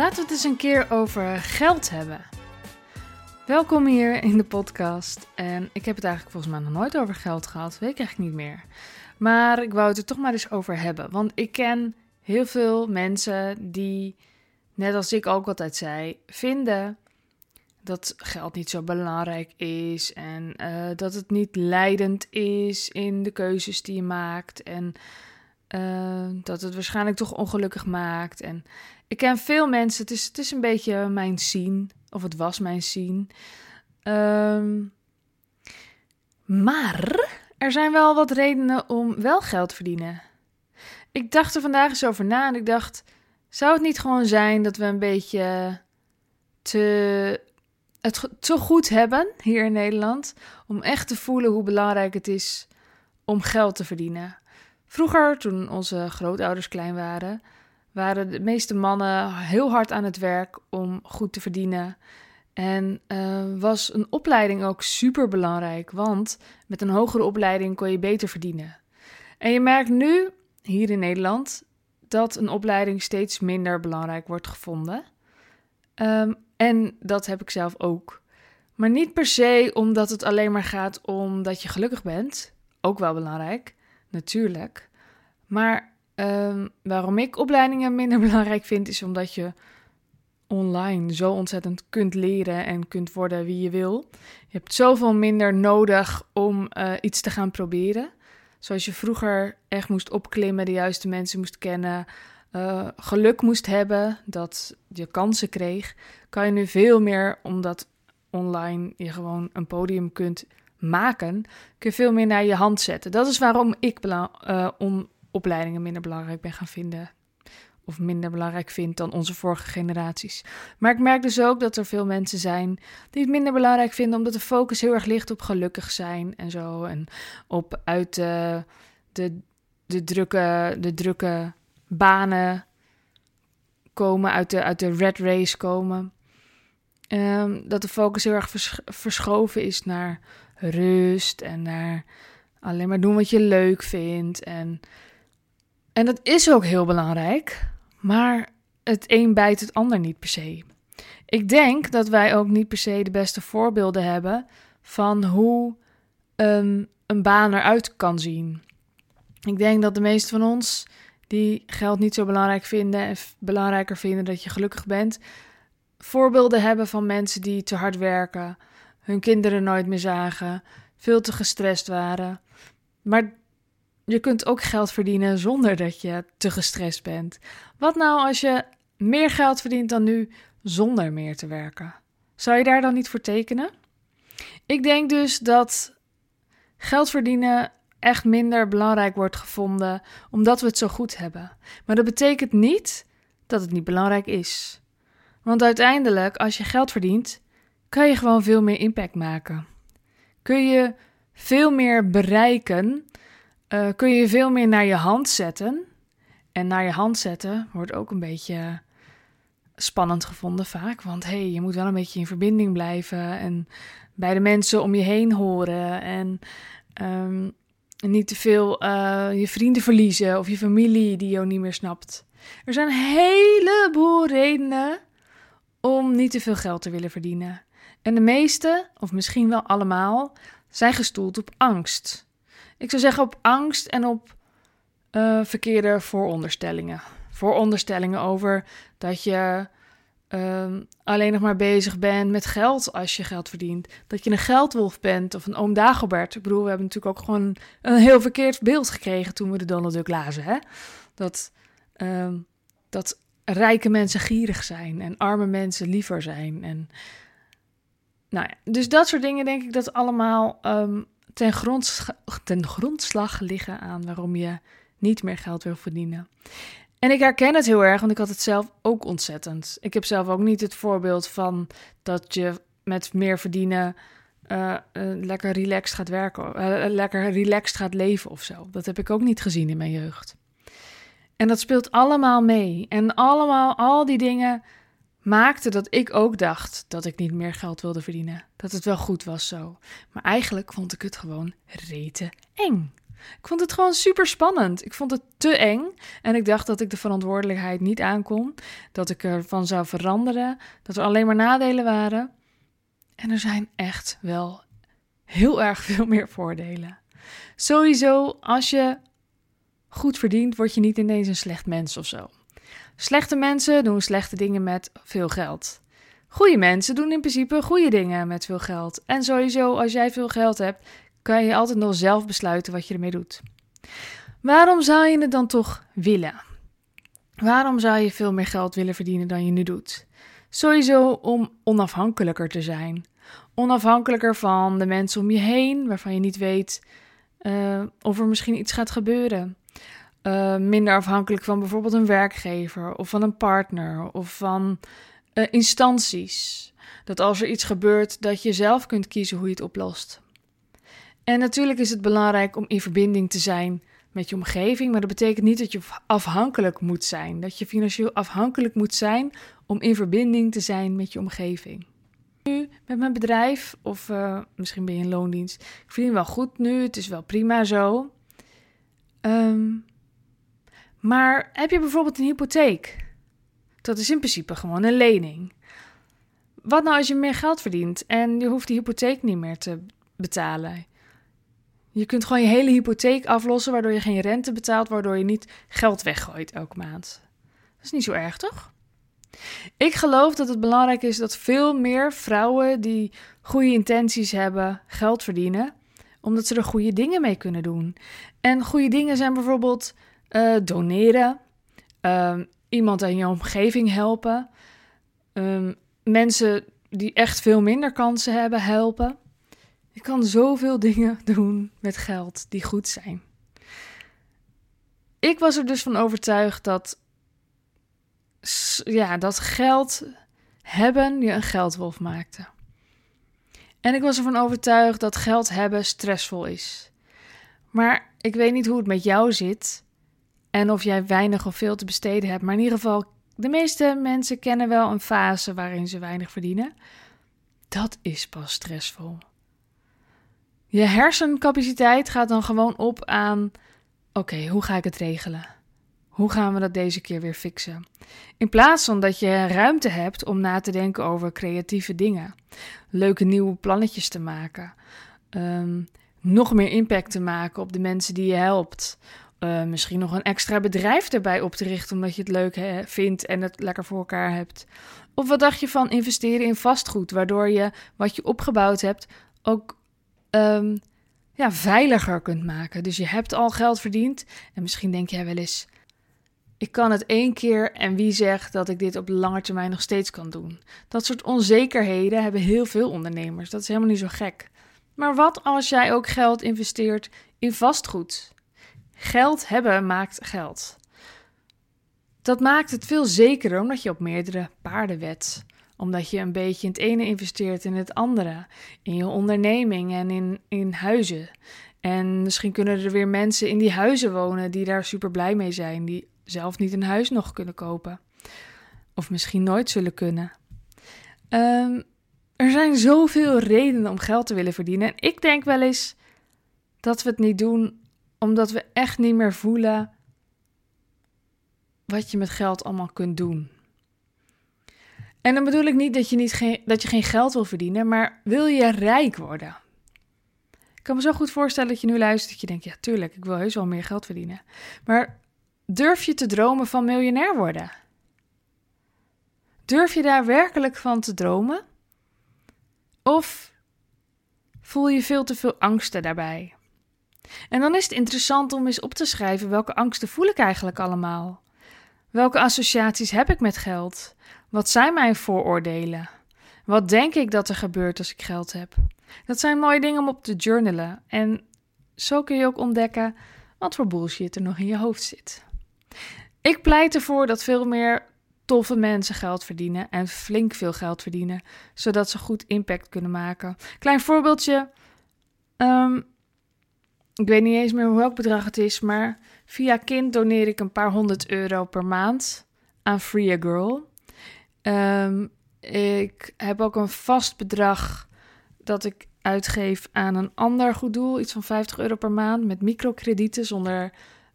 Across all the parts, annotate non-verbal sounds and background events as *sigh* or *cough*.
Laten we het eens een keer over geld hebben. Welkom hier in de podcast. En ik heb het eigenlijk volgens mij nog nooit over geld gehad. Weet ik eigenlijk niet meer. Maar ik wou het er toch maar eens over hebben. Want ik ken heel veel mensen die, net als ik ook altijd zei, vinden dat geld niet zo belangrijk is. En uh, dat het niet leidend is in de keuzes die je maakt. En uh, dat het waarschijnlijk toch ongelukkig maakt. En ik ken veel mensen, het is, het is een beetje mijn zien, of het was mijn zien. Um, maar er zijn wel wat redenen om wel geld te verdienen. Ik dacht er vandaag eens over na en ik dacht: zou het niet gewoon zijn dat we een beetje te, het te goed hebben hier in Nederland om echt te voelen hoe belangrijk het is om geld te verdienen? Vroeger, toen onze grootouders klein waren, waren de meeste mannen heel hard aan het werk om goed te verdienen. En uh, was een opleiding ook super belangrijk, want met een hogere opleiding kon je beter verdienen. En je merkt nu, hier in Nederland, dat een opleiding steeds minder belangrijk wordt gevonden. Um, en dat heb ik zelf ook. Maar niet per se omdat het alleen maar gaat om dat je gelukkig bent. Ook wel belangrijk, natuurlijk. Maar um, waarom ik opleidingen minder *laughs* belangrijk vind, is omdat je online zo ontzettend kunt leren en kunt worden wie je wil. Je hebt zoveel minder nodig om uh, iets te gaan proberen. Zoals je vroeger echt moest opklimmen, de juiste mensen moest kennen, uh, geluk moest hebben dat je kansen kreeg, kan je nu veel meer, omdat online je gewoon een podium kunt maken, kun je veel meer naar je hand zetten. Dat is waarom ik uh, om opleidingen minder belangrijk ben gaan vinden. Of minder belangrijk vind dan onze vorige generaties. Maar ik merk dus ook dat er veel mensen zijn die het minder belangrijk vinden, omdat de focus heel erg ligt op gelukkig zijn en zo. En op uit de, de, de, drukke, de drukke banen komen, uit de, uit de red race komen. Um, dat de focus heel erg vers verschoven is naar rust en naar alleen maar doen wat je leuk vindt. En en dat is ook heel belangrijk, maar het een bijt het ander niet per se. Ik denk dat wij ook niet per se de beste voorbeelden hebben van hoe een, een baan eruit kan zien. Ik denk dat de meesten van ons die geld niet zo belangrijk vinden en belangrijker vinden dat je gelukkig bent, voorbeelden hebben van mensen die te hard werken, hun kinderen nooit meer zagen, veel te gestrest waren. Maar je kunt ook geld verdienen zonder dat je te gestrest bent. Wat nou als je meer geld verdient dan nu zonder meer te werken? Zou je daar dan niet voor tekenen? Ik denk dus dat geld verdienen echt minder belangrijk wordt gevonden omdat we het zo goed hebben. Maar dat betekent niet dat het niet belangrijk is. Want uiteindelijk, als je geld verdient, kan je gewoon veel meer impact maken. Kun je veel meer bereiken uh, kun je veel meer naar je hand zetten. En naar je hand zetten wordt ook een beetje spannend gevonden vaak. Want hey, je moet wel een beetje in verbinding blijven en bij de mensen om je heen horen. En um, niet te veel uh, je vrienden verliezen of je familie die jou niet meer snapt. Er zijn een heleboel redenen om niet te veel geld te willen verdienen. En de meeste, of misschien wel allemaal, zijn gestoeld op angst. Ik zou zeggen op angst en op uh, verkeerde vooronderstellingen. Vooronderstellingen over dat je uh, alleen nog maar bezig bent met geld als je geld verdient. Dat je een geldwolf bent of een oom Dagobert. Ik bedoel, we hebben natuurlijk ook gewoon een heel verkeerd beeld gekregen toen we de Donald Duck lazen. Hè? Dat, uh, dat rijke mensen gierig zijn en arme mensen liever zijn. En, nou dus dat soort dingen denk ik dat allemaal um, ten, ten grondslag liggen aan waarom je niet meer geld wil verdienen. En ik herken het heel erg, want ik had het zelf ook ontzettend. Ik heb zelf ook niet het voorbeeld van dat je met meer verdienen uh, uh, lekker relaxed gaat werken, uh, lekker relaxed gaat leven of zo. Dat heb ik ook niet gezien in mijn jeugd. En dat speelt allemaal mee. En allemaal, al die dingen maakte dat ik ook dacht dat ik niet meer geld wilde verdienen. Dat het wel goed was zo. Maar eigenlijk vond ik het gewoon rete eng. Ik vond het gewoon super spannend. Ik vond het te eng. En ik dacht dat ik de verantwoordelijkheid niet aankon. Dat ik ervan zou veranderen. Dat er alleen maar nadelen waren. En er zijn echt wel heel erg veel meer voordelen. Sowieso, als je goed verdient, word je niet ineens een slecht mens of zo. Slechte mensen doen slechte dingen met veel geld. Goede mensen doen in principe goede dingen met veel geld. En sowieso, als jij veel geld hebt, kan je altijd nog zelf besluiten wat je ermee doet. Waarom zou je het dan toch willen? Waarom zou je veel meer geld willen verdienen dan je nu doet? Sowieso om onafhankelijker te zijn. Onafhankelijker van de mensen om je heen, waarvan je niet weet uh, of er misschien iets gaat gebeuren. Uh, minder afhankelijk van bijvoorbeeld een werkgever of van een partner of van uh, instanties. Dat als er iets gebeurt, dat je zelf kunt kiezen hoe je het oplost. En natuurlijk is het belangrijk om in verbinding te zijn met je omgeving, maar dat betekent niet dat je afhankelijk moet zijn. Dat je financieel afhankelijk moet zijn om in verbinding te zijn met je omgeving. Nu met mijn bedrijf, of uh, misschien ben je in loondienst, ik verdien wel goed nu, het is wel prima zo. Um, maar heb je bijvoorbeeld een hypotheek? Dat is in principe gewoon een lening. Wat nou als je meer geld verdient en je hoeft die hypotheek niet meer te betalen? Je kunt gewoon je hele hypotheek aflossen, waardoor je geen rente betaalt, waardoor je niet geld weggooit elke maand. Dat is niet zo erg, toch? Ik geloof dat het belangrijk is dat veel meer vrouwen die goede intenties hebben, geld verdienen, omdat ze er goede dingen mee kunnen doen. En goede dingen zijn bijvoorbeeld uh, doneren, uh, iemand in je omgeving helpen, um, mensen die echt veel minder kansen hebben helpen. Je kan zoveel *laughs* dingen doen met geld die goed zijn. Ik was er dus van overtuigd dat, ja, dat geld hebben je een geldwolf maakte. En ik was ervan overtuigd dat geld hebben stressvol is. Maar ik weet niet hoe het met jou zit en of jij weinig of veel te besteden hebt. Maar in ieder geval, de meeste mensen kennen wel een fase waarin ze weinig verdienen. Dat is pas stressvol. Je hersencapaciteit gaat dan gewoon op aan: oké, hoe ga ik het regelen? Hoe gaan we dat deze keer weer fixen? In plaats van dat je ruimte hebt om na te denken over creatieve dingen, leuke nieuwe plannetjes te maken, um, nog meer impact te maken op de mensen die je helpt, uh, misschien nog een extra bedrijf erbij op te richten omdat je het leuk vindt en het lekker voor elkaar hebt. Of wat dacht je van investeren in vastgoed, waardoor je wat je opgebouwd hebt ook um, ja, veiliger kunt maken. Dus je hebt al geld verdiend en misschien denk jij wel eens: ik kan het één keer en wie zegt dat ik dit op lange termijn nog steeds kan doen? Dat soort onzekerheden hebben heel veel ondernemers. Dat is helemaal niet zo gek. Maar wat als jij ook geld investeert in vastgoed? Geld hebben maakt geld. Dat maakt het veel zekerder omdat je op meerdere paarden wet. Omdat je een beetje in het ene investeert in het andere. In je onderneming en in, in huizen. En misschien kunnen er weer mensen in die huizen wonen die daar super blij mee zijn. Die zelf niet een huis nog kunnen kopen. Of misschien nooit zullen kunnen. Um, er zijn zoveel redenen om geld te willen verdienen. En ik denk wel eens dat we het niet doen omdat we echt niet meer voelen wat je met geld allemaal kunt doen. En dan bedoel ik niet dat je, niet geen, dat je geen geld wil verdienen, maar wil je rijk worden? Ik kan me zo goed voorstellen dat je nu luistert dat je denkt, ja tuurlijk, ik wil heus wel meer geld verdienen. Maar durf je te dromen van miljonair worden? Durf je daar werkelijk van te dromen? Of voel je veel te veel angsten daarbij? En dan is het interessant om eens op te schrijven welke angsten voel ik eigenlijk allemaal? Welke associaties heb ik met geld? Wat zijn mijn vooroordelen? Wat denk ik dat er gebeurt als ik geld heb? Dat zijn mooie dingen om op te journalen. En zo kun je ook ontdekken wat voor bullshit er nog in je hoofd zit. Ik pleit ervoor dat veel meer toffe mensen geld verdienen en flink veel geld verdienen, zodat ze goed impact kunnen maken. Klein voorbeeldje. Um, ik weet niet eens meer welk bedrag het is, maar via kind doneer ik een paar honderd euro per maand aan Free a Girl. Um, ik heb ook een vast bedrag dat ik uitgeef aan een ander goed doel, iets van 50 euro per maand, met microkredieten zonder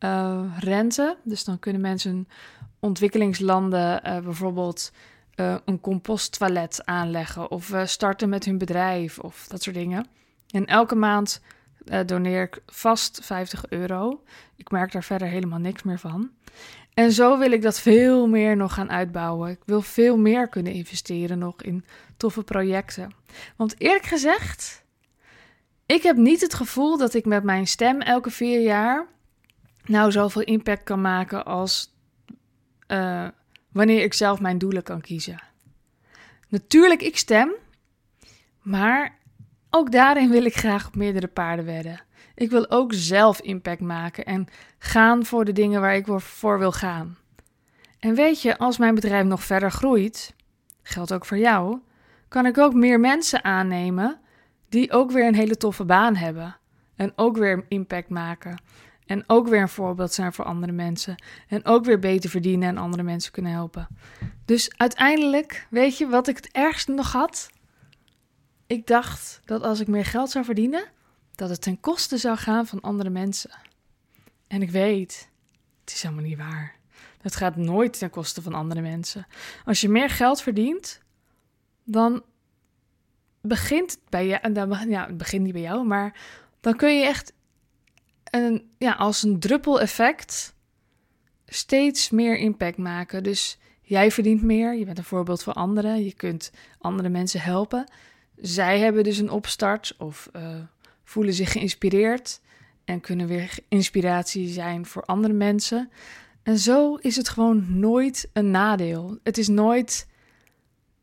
uh, rente. Dus dan kunnen mensen in ontwikkelingslanden uh, bijvoorbeeld uh, een composttoilet aanleggen of starten met hun bedrijf of dat soort dingen. En elke maand doneer ik vast 50 euro. Ik merk daar verder helemaal niks meer van. En zo wil ik dat veel meer nog gaan uitbouwen. Ik wil veel meer kunnen investeren nog in toffe projecten. Want eerlijk gezegd, ik heb niet het gevoel dat ik met mijn stem elke vier jaar nou zoveel impact kan maken als uh, wanneer ik zelf mijn doelen kan kiezen. Natuurlijk, ik stem, maar ook daarin wil ik graag op meerdere paarden wedden. Ik wil ook zelf impact maken en gaan voor de dingen waar ik voor wil gaan. En weet je, als mijn bedrijf nog verder groeit, geldt ook voor jou, kan ik ook meer mensen aannemen die ook weer een hele toffe baan hebben en ook weer impact maken. En ook weer een voorbeeld zijn voor andere mensen. En ook weer beter verdienen en andere mensen kunnen helpen. Dus uiteindelijk, weet je wat ik het ergste nog had? Ik dacht dat als ik meer geld zou verdienen, dat het ten koste zou gaan van andere mensen. En ik weet, het is helemaal niet waar. Het gaat nooit ten koste van andere mensen. Als je meer geld verdient, dan begint het bij je. Dan, ja, het begint niet bij jou, maar dan kun je echt een, ja, als een druppel effect steeds meer impact maken. Dus jij verdient meer, je bent een voorbeeld voor anderen, je kunt andere mensen helpen. Zij hebben dus een opstart of uh, voelen zich geïnspireerd en kunnen weer inspiratie zijn voor andere mensen. En zo is het gewoon nooit een nadeel. Het is nooit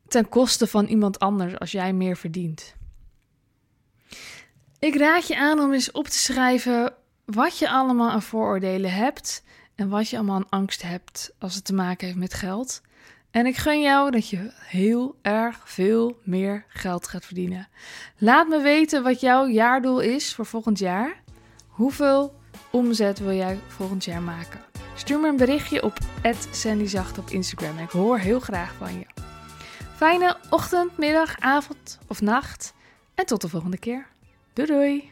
ten koste van iemand anders als jij meer verdient. Ik raad je aan om eens op te schrijven wat je allemaal aan vooroordelen hebt en wat je allemaal aan angst hebt als het te maken heeft met geld. En ik gun jou dat je heel erg veel meer geld gaat verdienen. Laat me weten wat jouw jaardoel is voor volgend jaar. Hoeveel omzet wil jij volgend jaar maken? Stuur me een berichtje op @sandyzacht op Instagram. Ik hoor heel graag van je. Fijne ochtend, middag, avond of nacht. En tot de volgende keer. Doei doei!